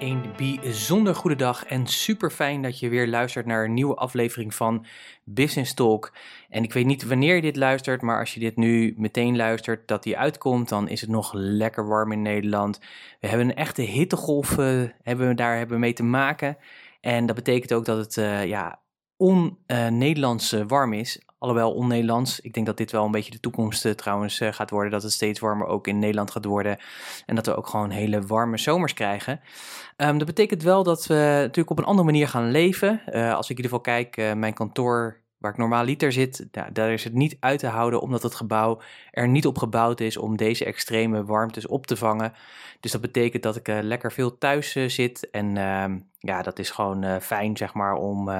Een bijzonder goede dag en super fijn dat je weer luistert naar een nieuwe aflevering van Business Talk. En ik weet niet wanneer je dit luistert, maar als je dit nu meteen luistert dat die uitkomt, dan is het nog lekker warm in Nederland. We hebben een echte hittegolf uh, hebben we daar hebben mee te maken. En dat betekent ook dat het uh, ja, on-Nederlands uh, warm is. Alhoewel on-Nederlands. Ik denk dat dit wel een beetje de toekomst uh, trouwens uh, gaat worden. Dat het steeds warmer ook in Nederland gaat worden. En dat we ook gewoon hele warme zomers krijgen. Um, dat betekent wel dat we natuurlijk op een andere manier gaan leven. Uh, als ik in ieder geval kijk, mijn kantoor waar ik normaal liter zit, daar is het niet uit te houden omdat het gebouw er niet op gebouwd is om deze extreme warmtes op te vangen. Dus dat betekent dat ik uh, lekker veel thuis uh, zit en uh, ja, dat is gewoon uh, fijn zeg maar om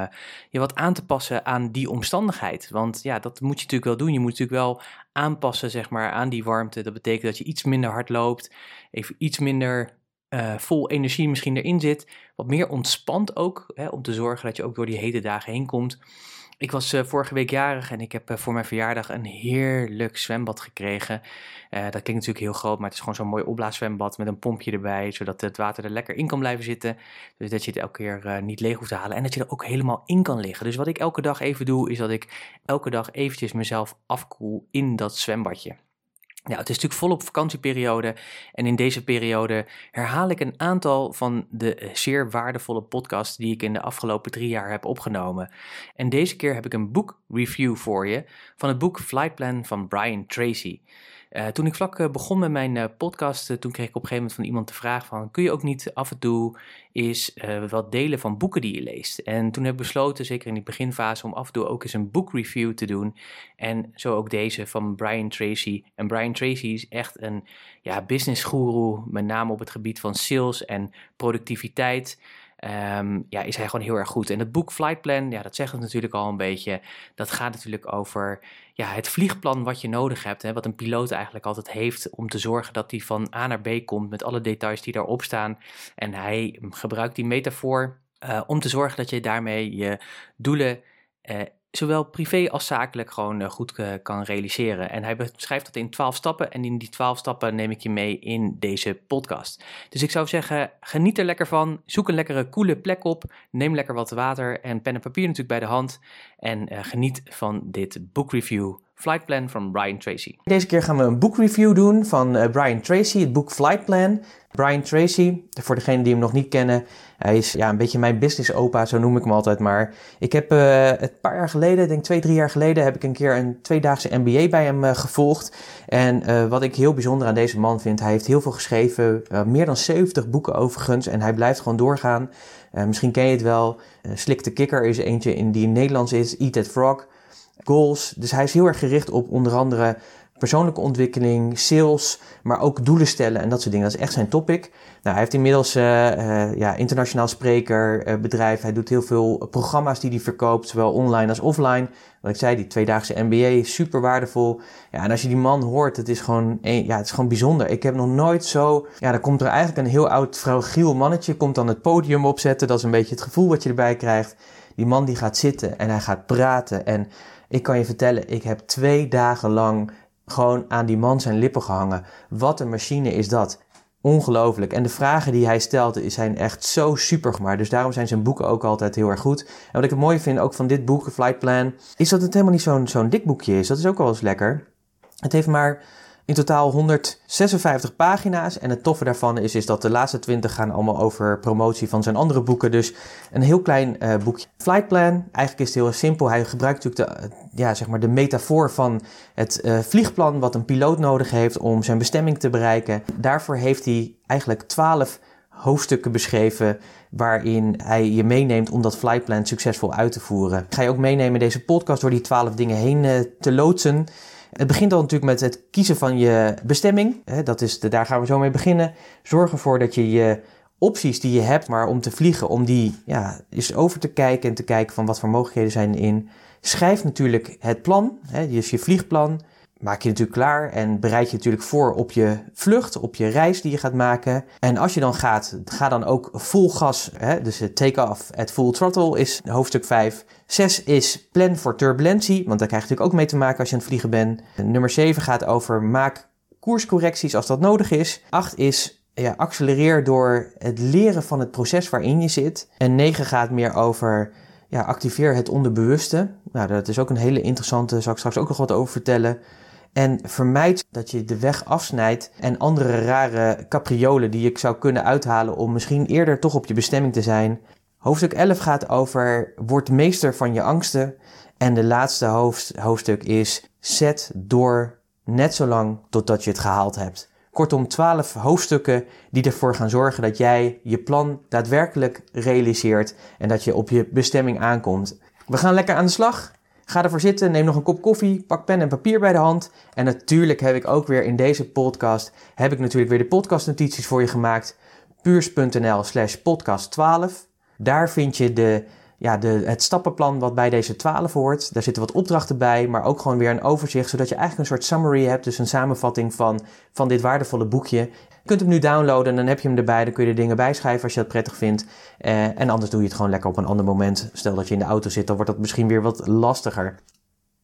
je wat aan te passen aan die omstandigheid. Want ja, dat moet je natuurlijk wel doen. Je moet natuurlijk wel aanpassen zeg maar aan die warmte. Dat betekent dat je iets minder hard loopt, even iets minder vol energie misschien erin zit, wat meer ontspant ook, hè, om te zorgen dat je ook door die hete dagen heen komt. Ik was uh, vorige week jarig en ik heb uh, voor mijn verjaardag een heerlijk zwembad gekregen. Uh, dat klinkt natuurlijk heel groot, maar het is gewoon zo'n mooi opblaaszwembad met een pompje erbij, zodat het water er lekker in kan blijven zitten. Dus dat je het elke keer niet leeg hoeft te halen en dat je er ook helemaal in kan liggen. Dus wat ik elke dag even doe, is dat ik elke dag eventjes mezelf afkoel in dat zwembadje. Ja, het is natuurlijk volop vakantieperiode en in deze periode herhaal ik een aantal van de zeer waardevolle podcasts die ik in de afgelopen drie jaar heb opgenomen. En deze keer heb ik een boekreview voor je van het boek Flight Plan van Brian Tracy. Uh, toen ik vlak uh, begon met mijn uh, podcast, toen kreeg ik op een gegeven moment van iemand de vraag van... kun je ook niet af en toe eens wat delen van boeken die je leest? En toen heb ik besloten, zeker in die beginfase, om af en toe ook eens een boekreview te doen. En zo ook deze van Brian Tracy. En Brian Tracy is echt een ja, business guru, met name op het gebied van sales en productiviteit... Um, ja, is hij gewoon heel erg goed. En het boek Flight Plan, ja, dat zegt het natuurlijk al een beetje. Dat gaat natuurlijk over ja, het vliegplan wat je nodig hebt. Hè, wat een piloot eigenlijk altijd heeft om te zorgen dat hij van A naar B komt met alle details die daarop staan. En hij gebruikt die metafoor uh, om te zorgen dat je daarmee je doelen uh, zowel privé als zakelijk gewoon uh, goed uh, kan realiseren. En hij beschrijft dat in 12 stappen en in die 12 stappen neem ik je mee in deze podcast. Dus ik zou zeggen, geniet er lekker van, zoek een lekkere coole plek op, neem lekker wat water en pen en papier natuurlijk bij de hand en uh, geniet van dit boekreview Flight Plan van Brian Tracy. Deze keer gaan we een boekreview doen van uh, Brian Tracy, het boek Flight Plan. Brian Tracy, voor degenen die hem nog niet kennen, hij is ja, een beetje mijn business opa, zo noem ik hem altijd maar. Ik heb uh, een paar jaar geleden, denk twee, drie jaar geleden, heb ik een keer een tweedaagse MBA bij hem uh, gevolgd. En wat ik heel bijzonder aan deze man vind, hij heeft heel veel geschreven, meer dan 70 boeken overigens. En hij blijft gewoon doorgaan. misschien ken je het wel. Slik de Kikker is eentje in die in Nederlands is, Eat That Frog goals. Dus hij is heel erg gericht op onder andere persoonlijke ontwikkeling, sales, maar ook doelen stellen en dat soort dingen. Dat is echt zijn topic. Nou, hij heeft inmiddels uh, uh, ja, internationaal spreker, uh, bedrijf. Hij doet heel veel programma's die hij verkoopt, zowel online als offline. Wat ik zei, die tweedaagse MBA is super waardevol. Ja, en als je die man hoort, het is gewoon, ja, het is gewoon bijzonder. Ik heb nog nooit zo... Ja, dan komt er eigenlijk een heel oud fragiel mannetje, komt dan het podium opzetten. Dat is een beetje het gevoel wat je erbij krijgt. Die man die gaat zitten en hij gaat praten en ik kan je vertellen, ik heb twee dagen lang gewoon aan die man zijn lippen gehangen. Wat een machine is dat. Ongelooflijk. En de vragen die hij stelt zijn echt zo super gemaakt. Dus daarom zijn zijn boeken ook altijd heel erg goed. En wat ik het mooie vind ook van dit boek, Flight Plan, is dat het helemaal niet zo'n zo'n dik boekje is. Dat is ook wel eens lekker. Het heeft maar In totaal 156 pagina's. En het toffe daarvan is, is dat de laatste 20 gaan allemaal over promotie van zijn andere boeken. Dus een heel klein uh, boekje. Flight Plan, eigenlijk is het heel simpel. Hij gebruikt natuurlijk de, ja, zeg maar de metafoor van het uh, vliegplan wat een piloot nodig heeft om zijn bestemming te bereiken. Daarvoor heeft hij eigenlijk 12 hoofdstukken beschreven waarin hij je meeneemt om dat flightplan succesvol uit te voeren. Ga je ook meenemen deze podcast door die 12 dingen heen te loodsen. Het begint al natuurlijk met het kiezen van je bestemming. Dat is de, daar gaan we zo mee beginnen. Zorg ervoor dat je je opties die je hebt, maar om te vliegen, om die ja, eens over te kijken en te kijken van wat voor mogelijkheden zijn erin. Schrijf natuurlijk het plan, dus je vliegplan maak je natuurlijk klaar en bereid je natuurlijk voor op je vlucht, op je reis die je gaat maken. En als je dan gaat, ga dan ook vol gas. Hè? Dus take off at full throttle is hoofdstuk 5. 6 is plan voor turbulentie, want daar krijg je natuurlijk ook mee te maken als je aan het vliegen bent. Nummer 7 gaat over maak koerscorrecties als dat nodig is. 8 is ja, accelereer door het leren van het proces waarin je zit. En 9 gaat meer over ja, activeer het onderbewuste. Nou, dat is ook een hele interessante, zal ik straks ook nog wat over vertellen. En vermijd dat je de weg afsnijdt en andere rare capriolen die je zou kunnen uithalen om misschien eerder toch op je bestemming te zijn. Hoofdstuk 11 gaat over word meester van je angsten. En de laatste hoofdstuk is zet door net zo lang totdat je het gehaald hebt. Kortom, 12 hoofdstukken die ervoor gaan zorgen dat jij je plan daadwerkelijk realiseert en dat je op je bestemming aankomt. We gaan lekker aan de slag. Ga ervoor zitten, neem nog een kop koffie, pak pen en papier bij de hand. En natuurlijk heb ik ook weer in deze podcast, heb ik natuurlijk weer de podcastnotities voor je gemaakt. puurs.nl slash podcast 12. Daar vind je de, ja, de, het stappenplan wat bij deze 12 hoort. Daar zitten wat opdrachten bij, maar ook gewoon weer een overzicht, zodat je eigenlijk een soort summary hebt, dus een samenvatting van, van dit waardevolle boekje. Je kunt hem nu downloaden en dan heb je hem erbij. Dan kun je er dingen bijschrijven als je dat prettig vindt. Eh, en anders doe je het gewoon lekker op een ander moment. Stel dat je in de auto zit, dan wordt dat misschien weer wat lastiger.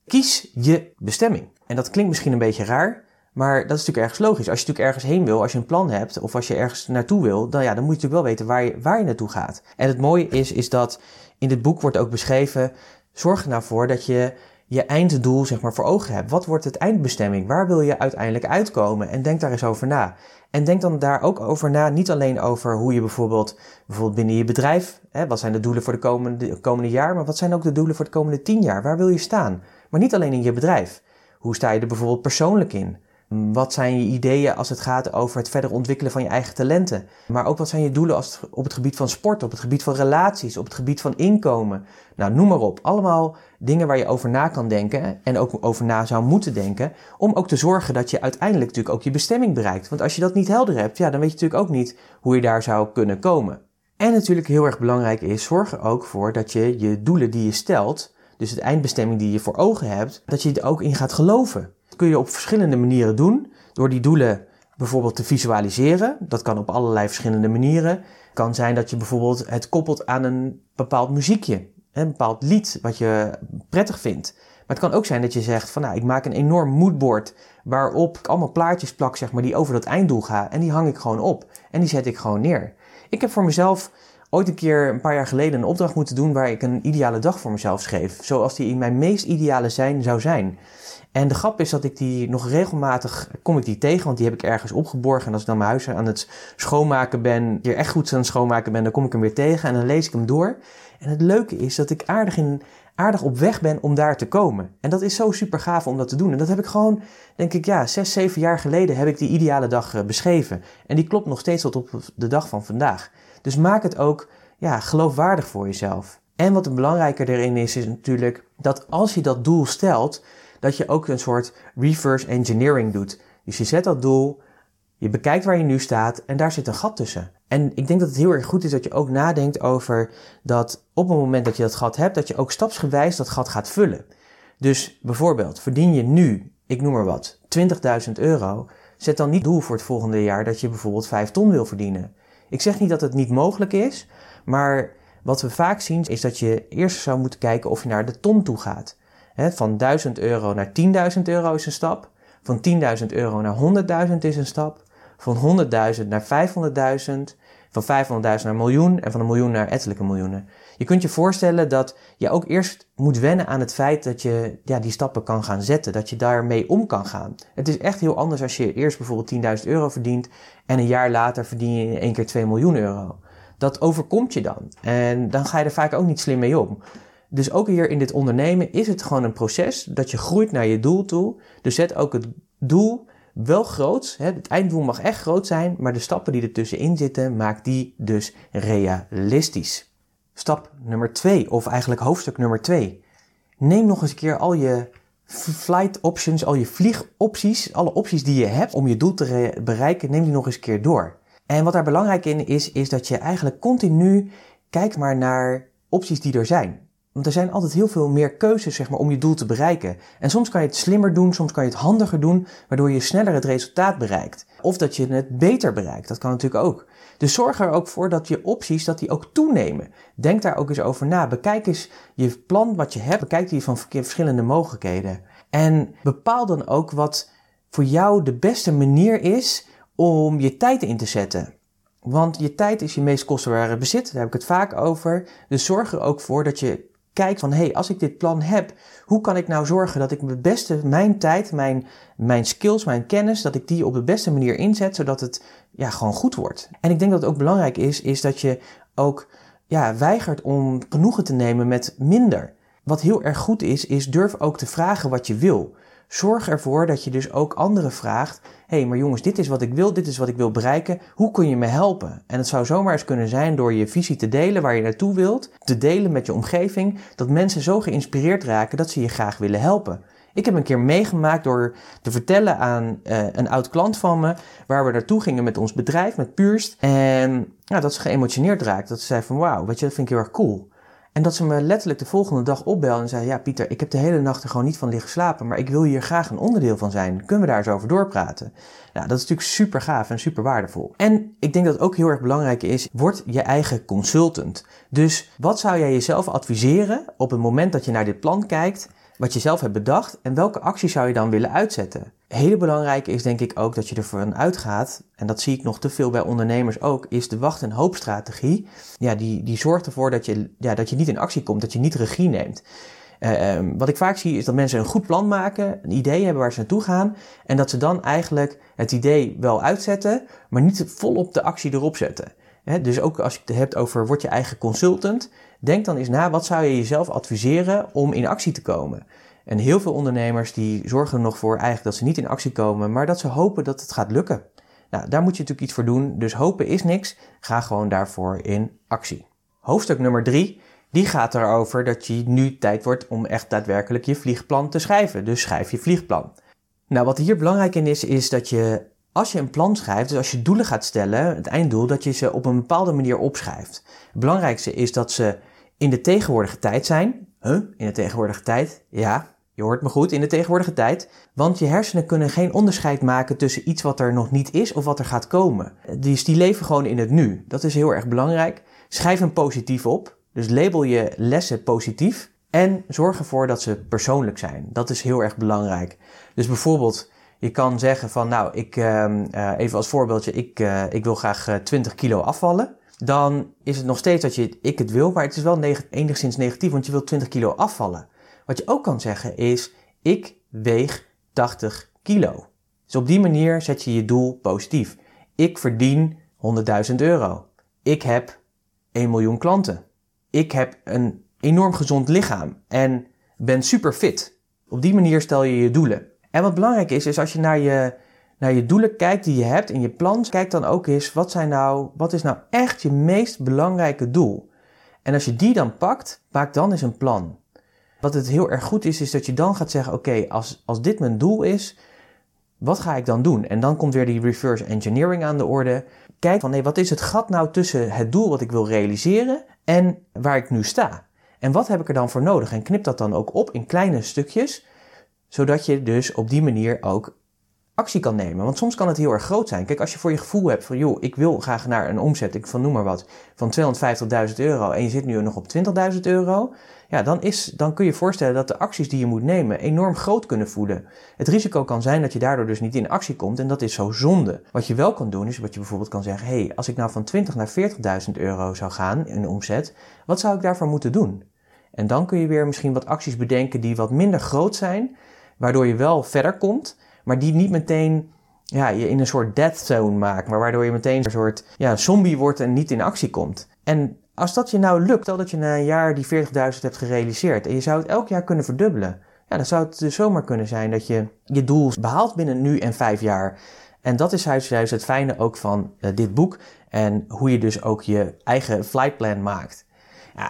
Kies je bestemming. En dat klinkt misschien een beetje raar, maar dat is natuurlijk ergens logisch. Als je natuurlijk ergens heen wil, als je een plan hebt of als je ergens naartoe wil, dan, ja, dan moet je natuurlijk wel weten waar je, waar je naartoe gaat. En het mooie is, is dat in dit boek wordt ook beschreven, zorg er nou voor dat je je einddoel zeg maar voor ogen hebt. Wat wordt het eindbestemming? Waar wil je uiteindelijk uitkomen? En denk daar eens over na. En denk dan daar ook over na, niet alleen over hoe je bijvoorbeeld, bijvoorbeeld binnen je bedrijf, hè, wat zijn de doelen voor de komende, komende jaar, maar wat zijn ook de doelen voor de komende tien jaar? Waar wil je staan? Maar niet alleen in je bedrijf. Hoe sta je er bijvoorbeeld persoonlijk in? Wat zijn je ideeën als het gaat over het verder ontwikkelen van je eigen talenten? Maar ook wat zijn je doelen als op het gebied van sport, op het gebied van relaties, op het gebied van inkomen? Nou, noem maar op. Allemaal dingen waar je over na kan denken en ook over na zou moeten denken. Om ook te zorgen dat je uiteindelijk natuurlijk ook je bestemming bereikt. Want als je dat niet helder hebt, ja, dan weet je natuurlijk ook niet hoe je daar zou kunnen komen. En natuurlijk heel erg belangrijk is, zorg er ook voor dat je je doelen die je stelt, dus het eindbestemming die je voor ogen hebt, dat je er ook in gaat geloven. Kun je op verschillende manieren doen. Door die doelen bijvoorbeeld te visualiseren. Dat kan op allerlei verschillende manieren. Het kan zijn dat je bijvoorbeeld het koppelt aan een bepaald muziekje. Een bepaald lied wat je prettig vindt. Maar het kan ook zijn dat je zegt van nou, ik maak een enorm moodboard waarop ik allemaal plaatjes plak zeg maar, die over dat einddoel gaan. En die hang ik gewoon op. En die zet ik gewoon neer. Ik heb voor mezelf ooit een keer een paar jaar geleden een opdracht moeten doen waar ik een ideale dag voor mezelf schreef. Zoals die in mijn meest ideale zijn zou zijn. En de grap is dat ik die nog regelmatig kom ik die tegen, want die heb ik ergens opgeborgen. En als ik dan mijn huis aan het schoonmaken ben, hier echt goed aan het schoonmaken ben, dan kom ik hem weer tegen en dan lees ik hem door. En het leuke is dat ik aardig, in, aardig op weg ben om daar te komen. En dat is zo super gaaf om dat te doen. En dat heb ik gewoon, denk ik, ja, zes, zeven jaar geleden heb ik die ideale dag eh, beschreven. En die klopt nog steeds tot op de dag van vandaag. Dus maak het ook ja, geloofwaardig voor jezelf. En wat belangrijker erin is, is natuurlijk dat als je dat doel stelt, dat je ook een soort reverse engineering doet. Dus je zet dat doel, je bekijkt waar je nu staat en daar zit een gat tussen. En ik denk dat het heel erg goed is dat je ook nadenkt over dat op het moment dat je dat gat hebt, dat je ook stapsgewijs dat gat gaat vullen. Dus bijvoorbeeld, verdien je nu, ik noem maar wat, 20.000 euro, zet dan niet doel voor het volgende jaar dat je bijvoorbeeld 5 ton wil verdienen. Ik zeg niet dat het niet mogelijk is, maar wat we vaak zien is dat je eerst zou moeten kijken of je naar de ton toe gaat van 1000 euro naar 10.000 euro is een stap. Van 10.000 euro naar 100.000 is een stap. Van 100.000 naar 500.000. Van 500.000 naar een miljoen en van een miljoen naar ettelijke miljoenen. Je kunt je voorstellen dat je ook eerst moet wennen aan het feit dat je ja, die stappen kan gaan zetten. Dat je daarmee om kan gaan. Het is echt heel anders als je eerst bijvoorbeeld 10.000 euro verdient en een jaar later verdien je in één keer 2 miljoen euro. Dat overkomt je dan. En dan ga je er vaak ook niet slim mee om. Dus ook hier in dit ondernemen is het gewoon een proces dat je groeit naar je doel toe. Dus zet ook het doel wel groot. Het einddoel mag echt groot zijn, maar de stappen die er tussenin zitten, maak die dus realistisch. Stap nummer 2, of eigenlijk hoofdstuk nummer 2. Neem nog eens een keer al je flight options, al je vliegopties, alle opties die je hebt om je doel te bereiken, neem die nog eens een keer door. En wat daar belangrijk in is, is dat je eigenlijk continu kijkt maar naar opties die er zijn. Want er zijn altijd heel veel meer keuzes zeg maar, om je doel te bereiken. En soms kan je het slimmer doen, soms kan je het handiger doen, waardoor je sneller het resultaat bereikt. Of dat je het beter bereikt, dat kan natuurlijk ook. Dus zorg er ook voor dat je opties dat die ook toenemen. Denk daar ook eens over na. Bekijk eens je plan wat je hebt, bekijk die van verschillende mogelijkheden. En bepaal dan ook wat voor jou de beste manier is om je tijd in te zetten. Want je tijd is je meest kostbare bezit, daar heb ik het vaak over. Dus zorg er ook voor dat je kijkt van, hé, hey, als ik dit plan heb, hoe kan ik nou zorgen dat ik het beste mijn tijd, mijn, mijn skills, mijn kennis, dat ik die op de beste manier inzet, zodat het ja, gewoon goed wordt. En ik denk dat het ook belangrijk is, is dat je ook ja, weigert om genoegen te nemen met minder. Wat heel erg goed is, is durf ook te vragen wat je wil. Zorg ervoor dat je dus ook anderen vraagt: hé, hey, maar jongens, dit is wat ik wil, dit is wat ik wil bereiken. Hoe kun je me helpen? En het zou zomaar eens kunnen zijn door je visie te delen waar je naartoe wilt, te delen met je omgeving, dat mensen zo geïnspireerd raken dat ze je graag willen helpen. Ik heb een keer meegemaakt door te vertellen aan uh, een oud klant van me, waar we naartoe gingen met ons bedrijf, met Puurst. En ja, dat ze geëmotioneerd raakte. Dat ze zei van wauw, weet je, dat vind ik heel erg cool. En dat ze me letterlijk de volgende dag opbelde en zei: Ja, Pieter, ik heb de hele nacht er gewoon niet van liggen slapen, maar ik wil hier graag een onderdeel van zijn. Kunnen we daar eens over doorpraten? Nou, dat is natuurlijk super gaaf en super waardevol. En ik denk dat het ook heel erg belangrijk is: word je eigen consultant. Dus wat zou jij jezelf adviseren op het moment dat je naar dit plan kijkt? wat je zelf hebt bedacht en welke actie zou je dan willen uitzetten. Hele belangrijke is denk ik ook dat je ervan uitgaat, en dat zie ik nog te veel bij ondernemers ook, is de wacht- en hoopstrategie. Ja, die, die zorgt ervoor dat je, ja, dat je niet in actie komt, dat je niet regie neemt. Uh, wat ik vaak zie is dat mensen een goed plan maken, een idee hebben waar ze naartoe gaan, en dat ze dan eigenlijk het idee wel uitzetten, maar niet volop de actie erop zetten. dus ook als je het hebt over word je eigen consultant, Denk dan eens na, wat zou je jezelf adviseren om in actie te komen? En heel veel ondernemers die zorgen er nog voor eigenlijk dat ze niet in actie komen, maar dat ze hopen dat het gaat lukken. Nou, daar moet je natuurlijk iets voor doen, dus hopen is niks. Ga gewoon daarvoor in actie. Hoofdstuk nummer drie, die gaat erover dat je nu tijd wordt om echt daadwerkelijk je vliegplan te schrijven. Dus schrijf je vliegplan. Nou, wat hier belangrijk in is, is dat je als je een plan schrijft, dus als je doelen gaat stellen, het einddoel, dat je ze op een bepaalde manier opschrijft. Het belangrijkste is dat ze in de tegenwoordige tijd zijn. Huh? In de tegenwoordige tijd? Ja, je hoort me goed, in de tegenwoordige tijd. Want je hersenen kunnen geen onderscheid maken tussen iets wat er nog niet is of wat er gaat komen. Dus die leven gewoon in het nu. Dat is heel erg belangrijk. Schrijf hem positief op. Dus label je lessen positief. En zorg ervoor dat ze persoonlijk zijn. Dat is heel erg belangrijk. Dus bijvoorbeeld, je kan zeggen van, nou, ik, uh, even als voorbeeldje, ik, uh, ik wil graag 20 kilo afvallen dan is het nog steeds dat je ik het wil, maar het is wel enigszins negatief, want je wilt 20 kilo afvallen. Wat je ook kan zeggen is, ik weeg 80 kilo. Dus op die manier zet je je doel positief. Ik verdien 100.000 euro. Ik heb 1 miljoen klanten. Ik heb een enorm gezond lichaam en ben super fit. Op die manier stel je je doelen. En wat belangrijk is, is als je naar je naar je doelen kijkt die je hebt in je plan, kijk dan ook eens wat, zijn nou, wat is nou echt je meest belangrijke doel. En als je die dan pakt, maak dan eens een plan. Wat het heel erg goed is, is dat je dan gaat zeggen: Oké, als, als dit mijn doel is, wat ga ik dan doen? En dan komt weer die reverse engineering aan de orde. Kijk van nee, wat is het gat nou tussen het doel wat ik wil realiseren en waar ik nu sta? En wat heb ik er dan voor nodig? En knip dat dan ook op in kleine stukjes, zodat je dus op die manier ook actie kan nemen. Want soms kan het heel erg groot zijn. Kijk, als je voor je gevoel hebt van, joh, ik wil graag naar een omzet, ik van noem maar wat, van 250.000 euro en je zit nu nog op 20.000 euro, ja, dan, is, dan kun je voorstellen dat de acties die je moet nemen enorm groot kunnen voelen. Het risico kan zijn dat je daardoor dus niet in actie komt en dat is zo zonde. Wat je wel kan doen is wat je bijvoorbeeld kan zeggen, hé, hey, als ik nou van 20 naar 40.000 euro zou gaan in omzet, wat zou ik daarvoor moeten doen? En dan kun je weer misschien wat acties bedenken die wat minder groot zijn, waardoor je wel verder komt, maar die niet meteen ja, je in een soort death zone maakt, maar waardoor je meteen een soort ja, zombie wordt en niet in actie komt. En als dat je nou lukt, stel dat je na een jaar die 40.000 hebt gerealiseerd en je zou het elk jaar kunnen verdubbelen, ja, dan zou het dus zomaar kunnen zijn dat je je doel behaalt binnen nu en vijf jaar. En dat is juist het fijne ook van uh, dit boek en hoe je dus ook je eigen flightplan maakt.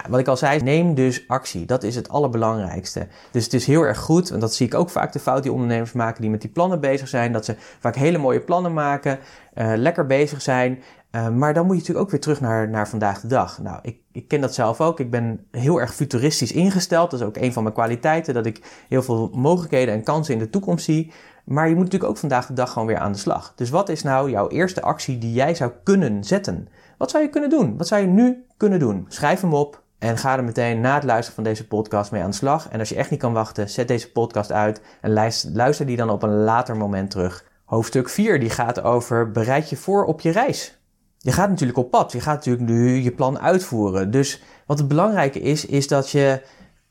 Wat ik al zei, neem dus actie. Dat is het allerbelangrijkste. Dus het is heel erg goed, en dat zie ik ook vaak de fout die ondernemers maken die met die plannen bezig zijn, dat ze vaak hele mooie plannen maken, uh, lekker bezig zijn, uh, maar dan moet je natuurlijk ook weer terug naar, naar vandaag de dag. Nou, ik, ik ken dat zelf ook. Ik ben heel erg futuristisch ingesteld. Dat is ook een van mijn kwaliteiten, dat ik heel veel mogelijkheden en kansen in de toekomst zie. Maar je moet natuurlijk ook vandaag de dag gewoon weer aan de slag. Dus wat is nou jouw eerste actie die jij zou kunnen zetten? Wat zou je kunnen doen? Wat zou je nu kunnen doen? Schrijf hem op en ga er meteen na het luisteren van deze podcast mee aan de slag. En als je echt niet kan wachten, zet deze podcast uit en luister die dan op een later moment terug. Hoofdstuk 4 die gaat over bereid je voor op je reis. Je gaat natuurlijk op pad. Je gaat natuurlijk nu je plan uitvoeren. Dus wat het belangrijke is, is dat je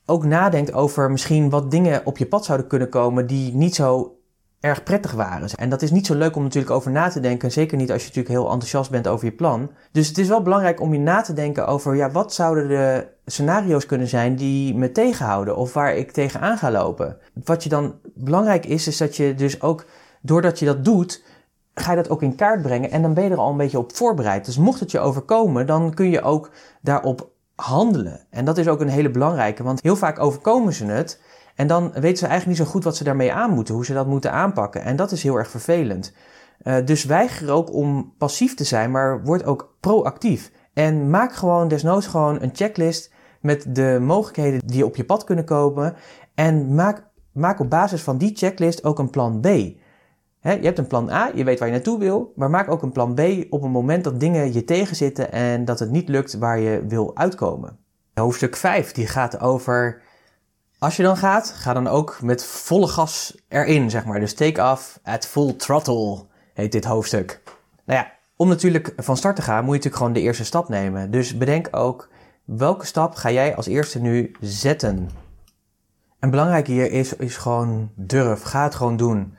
ook nadenkt over misschien wat dingen op je pad zouden kunnen komen die niet zo erg prettig waren. En dat is niet zo leuk om natuurlijk over na te denken. Zeker niet als je natuurlijk heel enthousiast bent over je plan. Dus het is wel belangrijk om je na te denken over ja, wat zouden de scenario's kunnen zijn die me tegenhouden of waar ik tegenaan ga lopen. Wat je dan belangrijk is, is dat je dus ook doordat je dat doet, ga je dat ook in kaart brengen en dan ben je er al een beetje op voorbereid. Dus mocht het je overkomen, dan kun je ook daarop handelen. En dat is ook een hele belangrijke, want heel vaak overkomen ze het en dan weten ze eigenlijk niet zo goed wat ze daarmee aan moeten, hoe ze dat moeten aanpakken. En dat is heel erg vervelend. Uh, dus weiger ook om passief te zijn, maar word ook proactief. En maak gewoon desnoods gewoon een checklist met de mogelijkheden die op je pad kunnen komen. En maak, maak op basis van die checklist ook een plan B je hebt een plan A, je weet waar je naartoe wil, maar maak ook een plan B op een moment dat dingen je tegenzitten en dat het niet lukt waar je wil uitkomen. Hoofdstuk 5 die gaat over als je dan gaat, ga dan ook met volle gas erin, zeg maar. Dus take off at full throttle heet dit hoofdstuk. Nou ja, om natuurlijk van start te gaan, moet je natuurlijk gewoon de eerste stap nemen. Dus bedenk ook welke stap ga jij als eerste nu zetten. En belangrijk hier is, is gewoon durf. Ga het gewoon doen.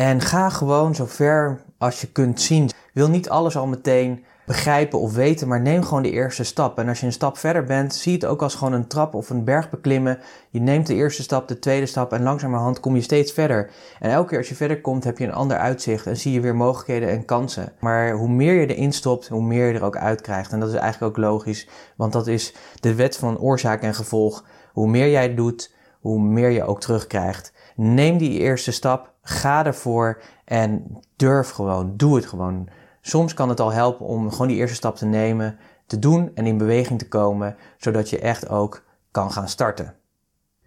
En ga gewoon zo ver als je kunt zien. Wil niet alles al meteen begrijpen of weten, maar neem gewoon de eerste stap. En als je een stap verder bent, zie het ook als gewoon een trap of een berg beklimmen. Je neemt de eerste stap, de tweede stap en langzamerhand kom je steeds verder. En elke keer als je verder komt, heb je een ander uitzicht en zie je weer mogelijkheden en kansen. Maar hoe meer je erin stopt, hoe meer je er ook uit krijgt. En dat is eigenlijk ook logisch, want dat is de wet van oorzaak en gevolg. Hoe meer jij doet, hoe meer je ook terugkrijgt. Neem die eerste stap, ga ervoor en durf gewoon, doe het gewoon. Soms kan het al helpen om gewoon die eerste stap te nemen, te doen en in beweging te komen, zodat je echt ook kan gaan starten.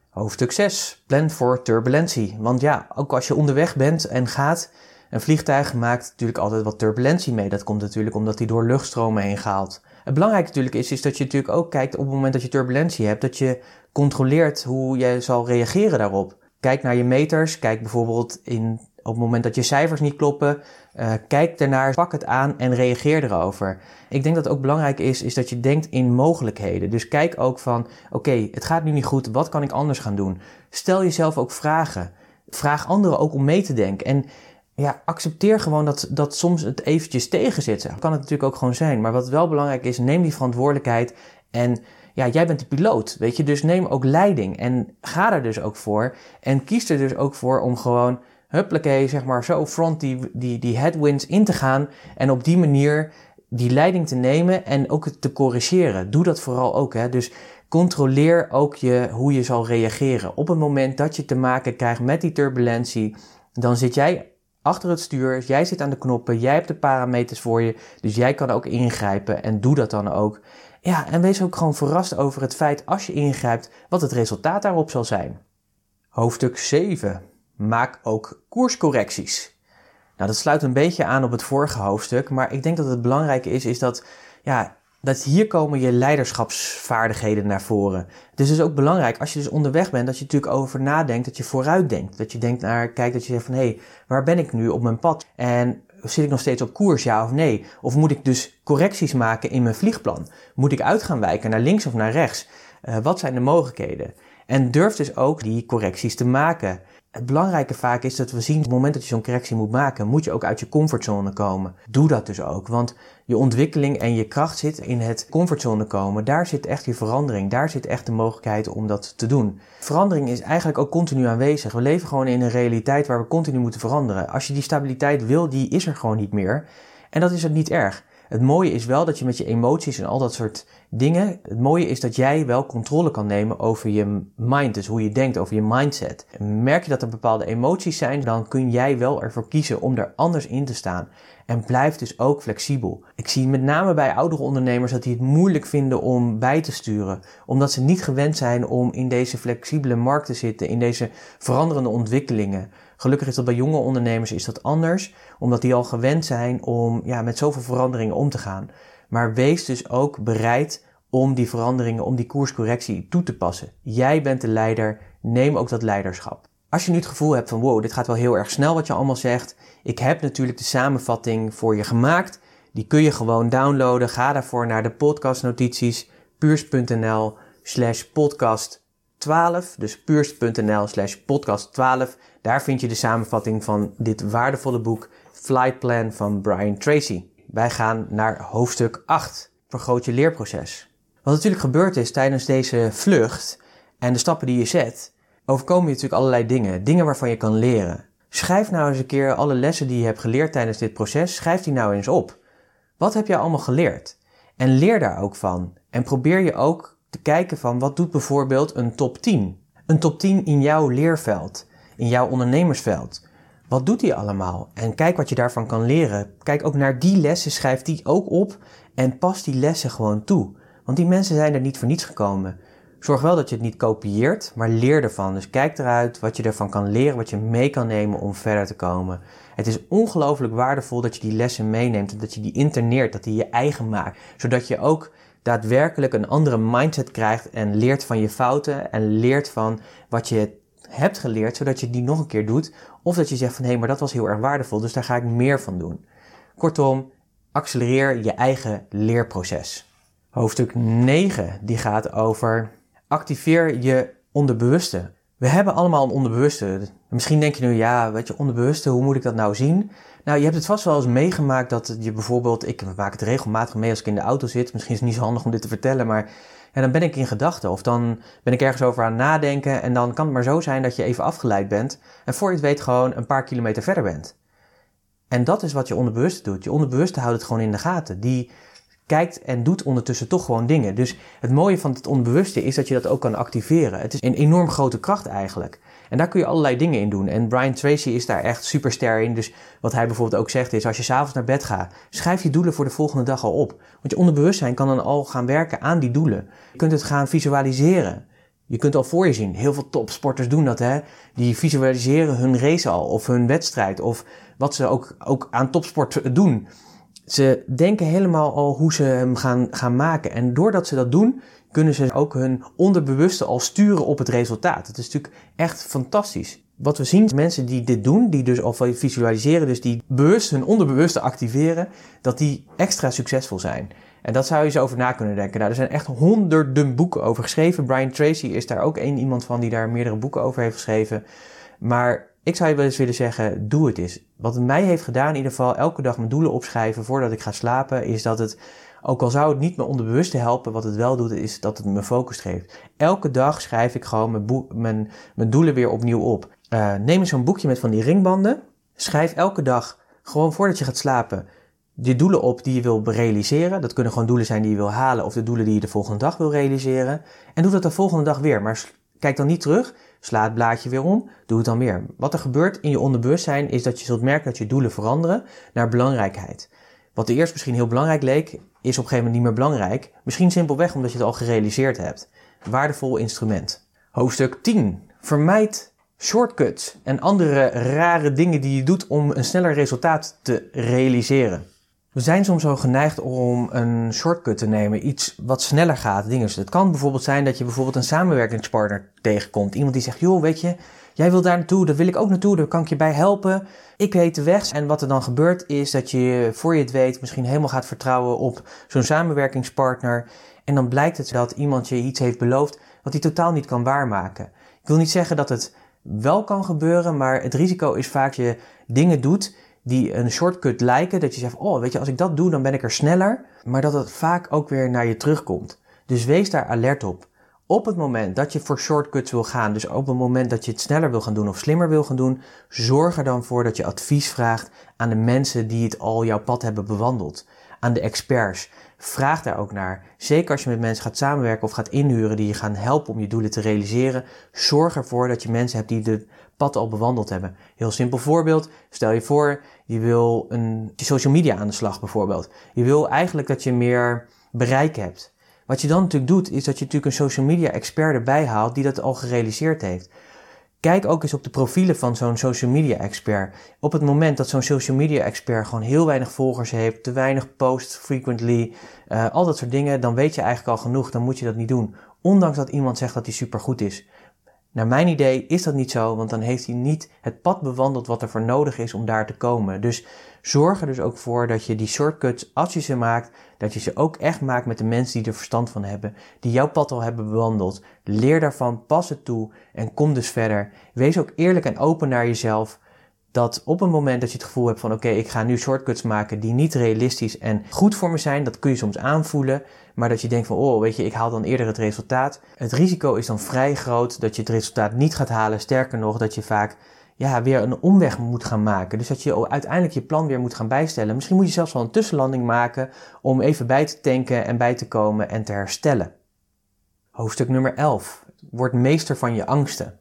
Hoofdstuk 6. Plan voor turbulentie. Want ja, ook als je onderweg bent en gaat, een vliegtuig maakt natuurlijk altijd wat turbulentie mee. Dat komt natuurlijk omdat hij door luchtstromen heen gaat. Het belangrijke natuurlijk is, is dat je natuurlijk ook kijkt op het moment dat je turbulentie hebt, dat je controleert hoe jij zal reageren daarop. Kijk naar je meters. Kijk bijvoorbeeld in, op het moment dat je cijfers niet kloppen. Uh, kijk ernaar, pak het aan en reageer erover. Ik denk dat het ook belangrijk is, is dat je denkt in mogelijkheden. Dus kijk ook van, oké, het gaat nu niet goed, wat kan ik anders gaan doen? Stel jezelf ook vragen. Vraag anderen ook om mee te denken. En ja, accepteer gewoon dat, dat soms het eventjes tegenzit. Kan het natuurlijk ook gewoon zijn. Maar wat wel belangrijk is, neem die verantwoordelijkheid en ja, jij bent de piloot, weet je, dus neem ook leiding en ga er dus ook voor. En kies er dus ook voor om gewoon, huppakee, zeg maar, zo front die, die, die headwinds in te gaan en op die manier die leiding te nemen en ook te corrigeren. Doe dat vooral ook, hè. Dus controleer ook je, hoe je zal reageren. Op het moment dat je te maken krijgt met die turbulentie, dan zit jij achter het stuur, jij zit aan de knoppen, jij hebt de parameters voor je, dus jij kan ook ingrijpen en doe dat dan ook. Ja, en wees ook gewoon verrast over het feit als je ingrijpt wat het resultaat daarop zal zijn. Hoofdstuk 7. Maak ook koerscorrecties. Nou, dat sluit een beetje aan op het vorige hoofdstuk, maar ik denk dat het belangrijk is, is dat, ja, dat hier komen je leiderschapsvaardigheden naar voren. Het is dus ook belangrijk als je dus onderweg bent, dat je natuurlijk over nadenkt, dat je vooruit denkt. Dat je denkt naar, kijk, dat je zegt van, hé, hey, waar ben ik nu op mijn pad? En zit ik nog steeds op koers, ja of nee? Of moet ik dus correcties maken in mijn vliegplan? Moet ik uit gaan wijken naar links of naar rechts? Uh, wat zijn de mogelijkheden? En durf dus ook die correcties te maken. Het belangrijke vaak is dat we zien, op het moment dat je zo'n correctie moet maken, moet je ook uit je comfortzone komen. Doe dat dus ook, want je ontwikkeling en je kracht zit in het comfortzone komen. Daar zit echt je verandering, daar zit echt de mogelijkheid om dat te doen. Verandering is eigenlijk ook continu aanwezig. We leven gewoon in een realiteit waar we continu moeten veranderen. Als je die stabiliteit wil, die is er gewoon niet meer. En dat is het niet erg. Het mooie is wel dat je met je emoties en al dat soort dingen. Het mooie is dat jij wel controle kan nemen over je mind, dus hoe je denkt, over je mindset. Merk je dat er bepaalde emoties zijn, dan kun jij wel ervoor kiezen om er anders in te staan. En blijf dus ook flexibel. Ik zie met name bij oudere ondernemers dat die het moeilijk vinden om bij te sturen. Omdat ze niet gewend zijn om in deze flexibele markt te zitten, in deze veranderende ontwikkelingen. Gelukkig is dat bij jonge ondernemers is dat anders, omdat die al gewend zijn om ja, met zoveel veranderingen om te gaan. Maar wees dus ook bereid om die veranderingen, om die koerscorrectie toe te passen. Jij bent de leider, neem ook dat leiderschap. Als je nu het gevoel hebt van wow, dit gaat wel heel erg snel wat je allemaal zegt. Ik heb natuurlijk de samenvatting voor je gemaakt. Die kun je gewoon downloaden. Ga daarvoor naar de podcastnotities puurs.nl slash podcast 12. Dus puurs.nl slash podcast 12. Daar vind je de samenvatting van dit waardevolle boek Flight Plan van Brian Tracy. Wij gaan naar hoofdstuk 8. Vergroot je leerproces. Wat natuurlijk gebeurd is tijdens deze vlucht en de stappen die je zet, overkomen je natuurlijk allerlei dingen. Dingen waarvan je kan leren. Schrijf nou eens een keer alle lessen die je hebt geleerd tijdens dit proces, schrijf die nou eens op. Wat heb je allemaal geleerd? En leer daar ook van. En probeer je ook te kijken van wat doet bijvoorbeeld een top 10? Een top 10 in jouw leerveld, in jouw ondernemersveld. Wat doet die allemaal? En kijk wat je daarvan kan leren. Kijk ook naar die lessen, schrijf die ook op en pas die lessen gewoon toe. Want die mensen zijn er niet voor niets gekomen. Zorg wel dat je het niet kopieert, maar leer ervan. Dus kijk eruit wat je ervan kan leren, wat je mee kan nemen om verder te komen. Het is ongelooflijk waardevol dat je die lessen meeneemt, dat je die interneert, dat die je eigen maakt. Zodat je ook daadwerkelijk een andere mindset krijgt en leert van je fouten en leert van wat je hebt geleerd, zodat je die nog een keer doet. Of dat je zegt van hé, hey, maar dat was heel erg waardevol, dus daar ga ik meer van doen. Kortom, accelereer je eigen leerproces. Hoofdstuk 9, die gaat over activeer je onderbewuste. We hebben allemaal een onderbewuste. Misschien denk je nu, ja, weet je, onderbewuste, hoe moet ik dat nou zien? Nou, je hebt het vast wel eens meegemaakt dat je bijvoorbeeld, ik maak het regelmatig mee als ik in de auto zit. Misschien is het niet zo handig om dit te vertellen, maar ja, dan ben ik in gedachten. Of dan ben ik ergens over aan nadenken en dan kan het maar zo zijn dat je even afgeleid bent. En voor je het weet gewoon een paar kilometer verder bent. En dat is wat je onderbewuste doet. Je onderbewuste houdt het gewoon in de gaten. Die kijkt en doet ondertussen toch gewoon dingen. Dus het mooie van het onbewuste is dat je dat ook kan activeren. Het is een enorm grote kracht eigenlijk. En daar kun je allerlei dingen in doen. En Brian Tracy is daar echt superster in. Dus wat hij bijvoorbeeld ook zegt is, als je s'avonds naar bed gaat, schrijf je doelen voor de volgende dag al op. Want je onderbewustzijn kan dan al gaan werken aan die doelen. Je kunt het gaan visualiseren. Je kunt al voor je zien. Heel veel topsporters doen dat, hè. Die visualiseren hun race al, of hun wedstrijd, of wat ze ook, ook aan topsport doen. Ze denken helemaal al hoe ze hem gaan, gaan maken. En doordat ze dat doen, kunnen ze ook hun onderbewuste al sturen op het resultaat. Het is natuurlijk echt fantastisch. Wat we zien, mensen die dit doen, die dus al visualiseren, dus die bewust hun onderbewuste activeren, dat die extra succesvol zijn. En dat zou je eens over na kunnen denken. Nou, er zijn echt honderden boeken over geschreven. Brian Tracy is daar ook één iemand van die daar meerdere boeken over heeft geschreven. Maar ik zou je wel eens willen zeggen, doe het eens. Wat het mij heeft gedaan, in ieder geval elke dag mijn doelen opschrijven voordat ik ga slapen, is dat het, ook al zou het niet mijn onderbewuste helpen, wat het wel doet, is dat het me focus geeft. Elke dag schrijf ik gewoon mijn, mijn, mijn doelen weer opnieuw op. Uh, neem eens zo'n boekje met van die ringbanden. Schrijf elke dag, gewoon voordat je gaat slapen, die doelen op die je wil realiseren. Dat kunnen gewoon doelen zijn die je wil halen of de doelen die je de volgende dag wil realiseren. En doe dat de volgende dag weer. Maar kijk dan niet terug. Sla het blaadje weer om, doe het dan weer. Wat er gebeurt in je onderbewustzijn is dat je zult merken dat je doelen veranderen naar belangrijkheid. Wat eerst misschien heel belangrijk leek, is op een gegeven moment niet meer belangrijk. Misschien simpelweg omdat je het al gerealiseerd hebt. Waardevol instrument. Hoofdstuk 10. Vermijd shortcuts en andere rare dingen die je doet om een sneller resultaat te realiseren. We zijn soms zo geneigd om een shortcut te nemen, iets wat sneller gaat. Dingen. Het kan bijvoorbeeld zijn dat je bijvoorbeeld een samenwerkingspartner tegenkomt. Iemand die zegt, joh, weet je, jij wil daar naartoe, daar wil ik ook naartoe, daar kan ik je bij helpen. Ik weet de weg. En wat er dan gebeurt is dat je, voor je het weet, misschien helemaal gaat vertrouwen op zo'n samenwerkingspartner. En dan blijkt het dat iemand je iets heeft beloofd wat hij totaal niet kan waarmaken. Ik wil niet zeggen dat het wel kan gebeuren, maar het risico is vaak dat je dingen doet die een shortcut lijken. Dat je zegt, oh weet je, als ik dat doe, dan ben ik er sneller. Maar dat het vaak ook weer naar je terugkomt. Dus wees daar alert op. Op het moment dat je voor shortcuts wil gaan, dus op het moment dat je het sneller wil gaan doen of slimmer wil gaan doen, zorg er dan voor dat je advies vraagt aan de mensen die het al jouw pad hebben bewandeld. Aan de experts. Vraag daar ook naar. Zeker als je met mensen gaat samenwerken of gaat inhuren die je gaan helpen om je doelen te realiseren. Zorg ervoor dat je mensen hebt die de al bewandeld hebben. Heel simpel voorbeeld. Stel je voor, je wil een social media aan de slag bijvoorbeeld. Je wil eigenlijk dat je meer bereik hebt. Wat je dan natuurlijk doet, is dat je natuurlijk een social media expert erbij haalt die dat al gerealiseerd heeft. Kijk ook eens op de profielen van zo'n social media expert. Op het moment dat zo'n social media expert gewoon heel weinig volgers heeft, te weinig posts frequently, uh, al dat soort dingen, dan weet je eigenlijk al genoeg, dan moet je dat niet doen. Ondanks dat iemand zegt dat hij supergoed is. Naar mijn idee is dat niet zo, want dan heeft hij niet het pad bewandeld wat er voor nodig is om daar te komen. Dus zorg er dus ook voor dat je die shortcuts, als je ze maakt, dat je ze ook echt maakt met de mensen die er verstand van hebben, die jouw pad al hebben bewandeld. Leer daarvan, pas het toe en kom dus verder. Wees ook eerlijk en open naar jezelf dat op een moment dat je het gevoel hebt van oké, ik ga nu shortcuts maken die niet realistisch en goed voor me zijn, dat kun je soms aanvoelen, maar dat je denkt van oh, weet je, ik haal dan eerder het resultaat. Het risico is dan vrij groot dat je het resultaat niet gaat halen, sterker nog dat je vaak ja, weer een omweg moet gaan maken. Dus dat je uiteindelijk je plan weer moet gaan bijstellen. Misschien moet je zelfs wel een tussenlanding maken om even bij te tanken en bij te komen en te herstellen. Hoofdstuk nummer 11. Word meester van je angsten.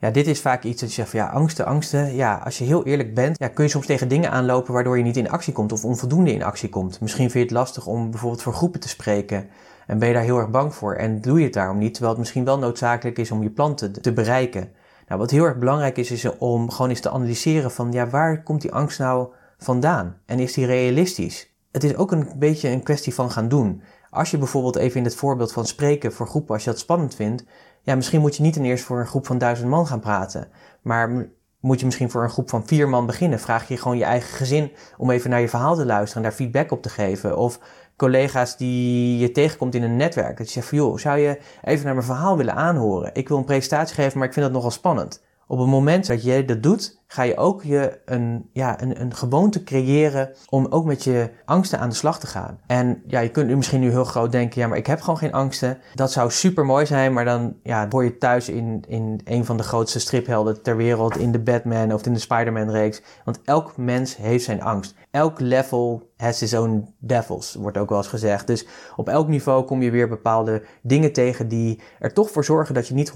Ja, dit is vaak iets dat je zegt van ja, angsten, angsten. Ja, als je heel eerlijk bent, ja, kun je soms tegen dingen aanlopen waardoor je niet in actie komt of onvoldoende in actie komt. Misschien vind je het lastig om bijvoorbeeld voor groepen te spreken en ben je daar heel erg bang voor en doe je het daarom niet, terwijl het misschien wel noodzakelijk is om je plan te, te bereiken. Nou, wat heel erg belangrijk is, is om gewoon eens te analyseren van ja, waar komt die angst nou vandaan? En is die realistisch? Het is ook een beetje een kwestie van gaan doen. Als je bijvoorbeeld even in het voorbeeld van spreken voor groepen, als je dat spannend vindt, ja, misschien moet je niet ten eerste voor een groep van duizend man gaan praten. Maar moet je misschien voor een groep van vier man beginnen. Vraag je gewoon je eigen gezin om even naar je verhaal te luisteren en daar feedback op te geven. Of collega's die je tegenkomt in een netwerk. Dat je zegt van joh, zou je even naar mijn verhaal willen aanhoren? Ik wil een presentatie geven, maar ik vind dat nogal spannend. Op het moment dat je dat doet, ga je ook je een, ja, een, een gewoonte creëren om ook met je angsten aan de slag te gaan. En ja, je kunt nu misschien nu heel groot denken, ja, maar ik heb gewoon geen angsten. Dat zou super mooi zijn, maar dan ja, hoor je thuis in, in een van de grootste striphelden ter wereld, in de Batman of in de Spider-Man reeks. Want elk mens heeft zijn angst. Elk level has his own devils, wordt ook wel eens gezegd. Dus op elk niveau kom je weer bepaalde dingen tegen die er toch voor zorgen dat je niet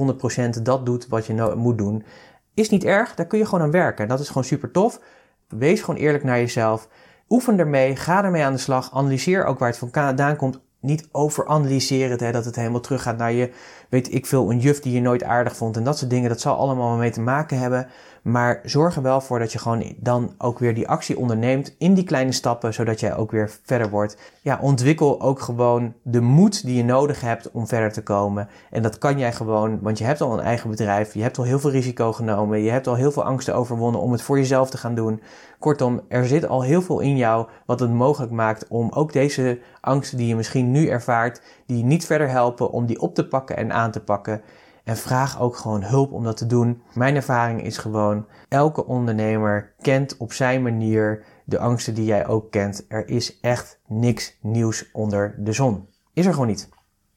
100% dat doet wat je moet doen. Is niet erg, daar kun je gewoon aan werken. Dat is gewoon super tof. Wees gewoon eerlijk naar jezelf. Oefen ermee, ga ermee aan de slag. Analyseer ook waar het vandaan komt. Niet overanalyseren, hè, dat het helemaal teruggaat naar je, weet ik veel, een juf die je nooit aardig vond. En dat soort dingen, dat zal allemaal mee te maken hebben. Maar zorg er wel voor dat je gewoon dan ook weer die actie onderneemt in die kleine stappen, zodat jij ook weer verder wordt. Ja, ontwikkel ook gewoon de moed die je nodig hebt om verder te komen. En dat kan jij gewoon, want je hebt al een eigen bedrijf, je hebt al heel veel risico genomen, je hebt al heel veel angsten overwonnen om het voor jezelf te gaan doen. Kortom, er zit al heel veel in jou wat het mogelijk maakt om ook deze angsten die je misschien nu ervaart, die niet verder helpen, om die op te pakken en aan te pakken. En vraag ook gewoon hulp om dat te doen. Mijn ervaring is gewoon, elke ondernemer kent op zijn manier de angsten die jij ook kent. Er is echt niks nieuws onder de zon. Is er gewoon niet.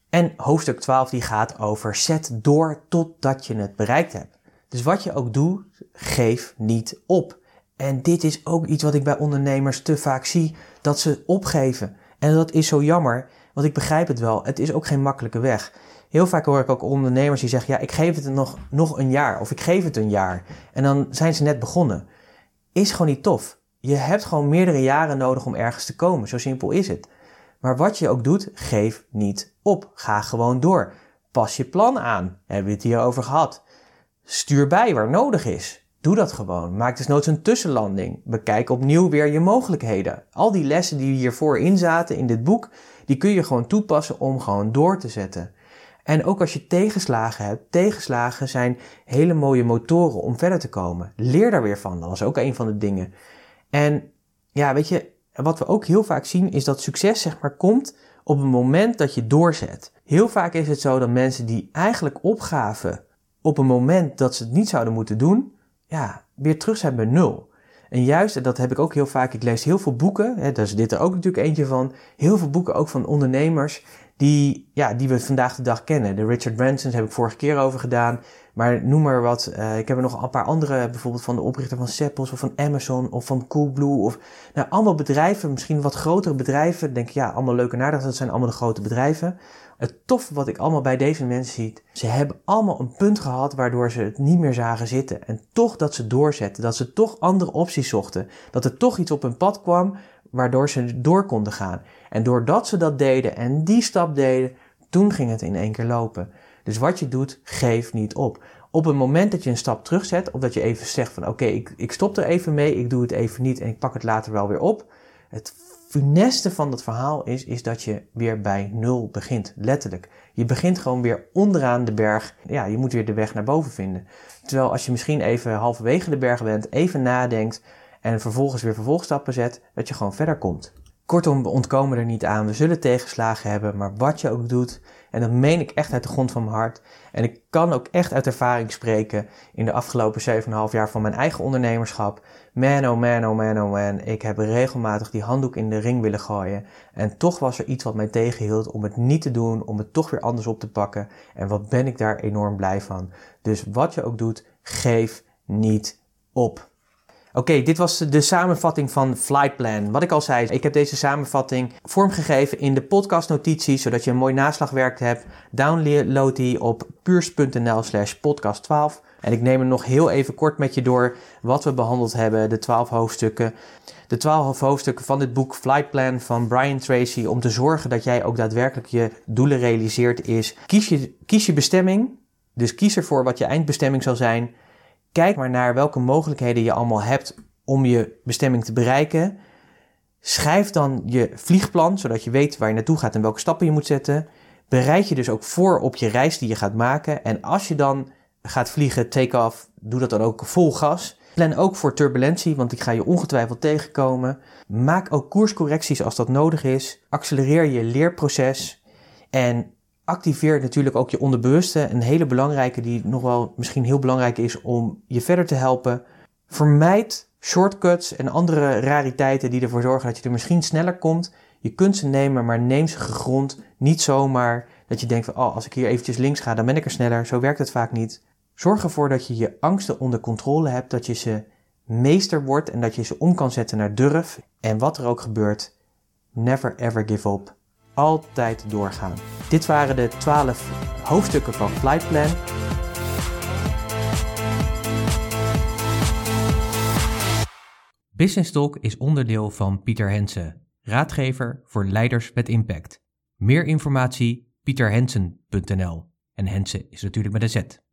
En hoofdstuk 12 die gaat over zet door totdat je het bereikt hebt. Dus wat je ook doet, geef niet op. En dit is ook iets wat ik bij ondernemers te vaak zie, dat ze opgeven. En dat is zo jammer, want ik begrijp het wel. Het is ook geen makkelijke weg. Heel vaak hoor ik ook ondernemers die zeggen: Ja, ik geef het nog, nog een jaar of ik geef het een jaar. En dan zijn ze net begonnen. Is gewoon niet tof. Je hebt gewoon meerdere jaren nodig om ergens te komen. Zo simpel is het. Maar wat je ook doet, geef niet op. Ga gewoon door. Pas je plan aan. Hebben we het hier over gehad. Stuur bij waar nodig is. Doe dat gewoon. Maak nooit een tussenlanding. Bekijk opnieuw weer je mogelijkheden. Al die lessen die hiervoor in zaten in dit boek, die kun je gewoon toepassen om gewoon door te zetten. En ook als je tegenslagen hebt, tegenslagen zijn hele mooie motoren om verder te komen. Leer daar weer van. Dat was ook een van de dingen. En ja, weet je, wat we ook heel vaak zien is dat succes zeg maar komt op het moment dat je doorzet. Heel vaak is het zo dat mensen die eigenlijk opgaven op een moment dat ze het niet zouden moeten doen, ja, weer terug zijn bij nul. En juist, en dat heb ik ook heel vaak, ik lees heel veel boeken, hè, daar is dit er ook natuurlijk eentje van, heel veel boeken ook van ondernemers die, ja, die we vandaag de dag kennen. De Richard Branson's heb ik vorige keer over gedaan. Maar noem maar wat. Uh, ik heb er nog een paar andere, bijvoorbeeld van de oprichter van Seppels of van Amazon of van Coolblue. Of nou, allemaal bedrijven, misschien wat grotere bedrijven. Denk ja, allemaal leuke en dat zijn allemaal de grote bedrijven. Het tof wat ik allemaal bij deze mensen zie, ze hebben allemaal een punt gehad waardoor ze het niet meer zagen zitten. En toch dat ze doorzetten, dat ze toch andere opties zochten. Dat er toch iets op hun pad kwam waardoor ze door konden gaan. En doordat ze dat deden en die stap deden, toen ging het in één keer lopen. Dus wat je doet, geef niet op. Op het moment dat je een stap terugzet, of dat je even zegt van oké, ik, ik stop er even mee, ik doe het even niet en ik pak het later wel weer op. Het funeste van dat verhaal is, is dat je weer bij nul begint, letterlijk. Je begint gewoon weer onderaan de berg. Ja, je moet weer de weg naar boven vinden. Terwijl als je misschien even halverwege de berg bent, even nadenkt en vervolgens weer vervolgstappen zet, dat je gewoon verder komt. Kortom, we ontkomen er niet aan. We zullen tegenslagen hebben, maar wat je ook doet, en dat meen ik echt uit de grond van mijn hart. En ik kan ook echt uit ervaring spreken in de afgelopen 7,5 jaar van mijn eigen ondernemerschap. Man, oh man, oh man, oh man. Ik heb regelmatig die handdoek in de ring willen gooien. En toch was er iets wat mij tegenhield om het niet te doen, om het toch weer anders op te pakken. En wat ben ik daar enorm blij van. Dus wat je ook doet, geef niet op. Oké, dit was de samenvatting van Flightplan. Wat ik al zei, ik heb deze samenvatting vormgegeven in de podcastnotities, zodat je een mooi naslagwerk hebt. Download die op puurs.nl slash podcast 12. En ik neem er nog heel even kort met je door wat we behandeld hebben, de 12 hoofdstukken. De 12 hoofdstukken van dit boek Flightplan van Brian Tracy, om te zorgen dat jij ook daadwerkelijk je doelen realiseert, is kies je, kies je bestemming. Dus kies ervoor wat je eindbestemming zal zijn. Kijk maar naar welke mogelijkheden je allemaal hebt om je bestemming te bereiken. Schrijf dan je vliegplan, zodat je weet waar je naartoe gaat en welke stappen je moet zetten. Bereid je dus ook voor op je reis die je gaat maken. En als je dan gaat vliegen, take off, doe dat dan ook vol gas. Plan ook voor turbulentie, want ik ga je ongetwijfeld tegenkomen. Maak ook koerscorrecties als dat nodig is. Accelereer je leerproces. En activeer natuurlijk ook je onderbewuste. Een hele belangrijke, die nog wel misschien heel belangrijk is om je verder te helpen. Vermijd shortcuts en andere rariteiten die ervoor zorgen dat je er misschien sneller komt. Je kunt ze nemen, maar neem ze gegrond. Niet zomaar dat je denkt van, oh, als ik hier eventjes links ga, dan ben ik er sneller. Zo werkt het vaak niet. Zorg ervoor dat je je angsten onder controle hebt, dat je ze meester wordt en dat je ze om kan zetten naar durf. En wat er ook gebeurt, never ever give up altijd doorgaan. Dit waren de 12 hoofdstukken van Flightplan. Business Talk is onderdeel van Pieter Hensen, raadgever voor leiders met impact. Meer informatie pieterhensen.nl en Hensen is natuurlijk met een Z.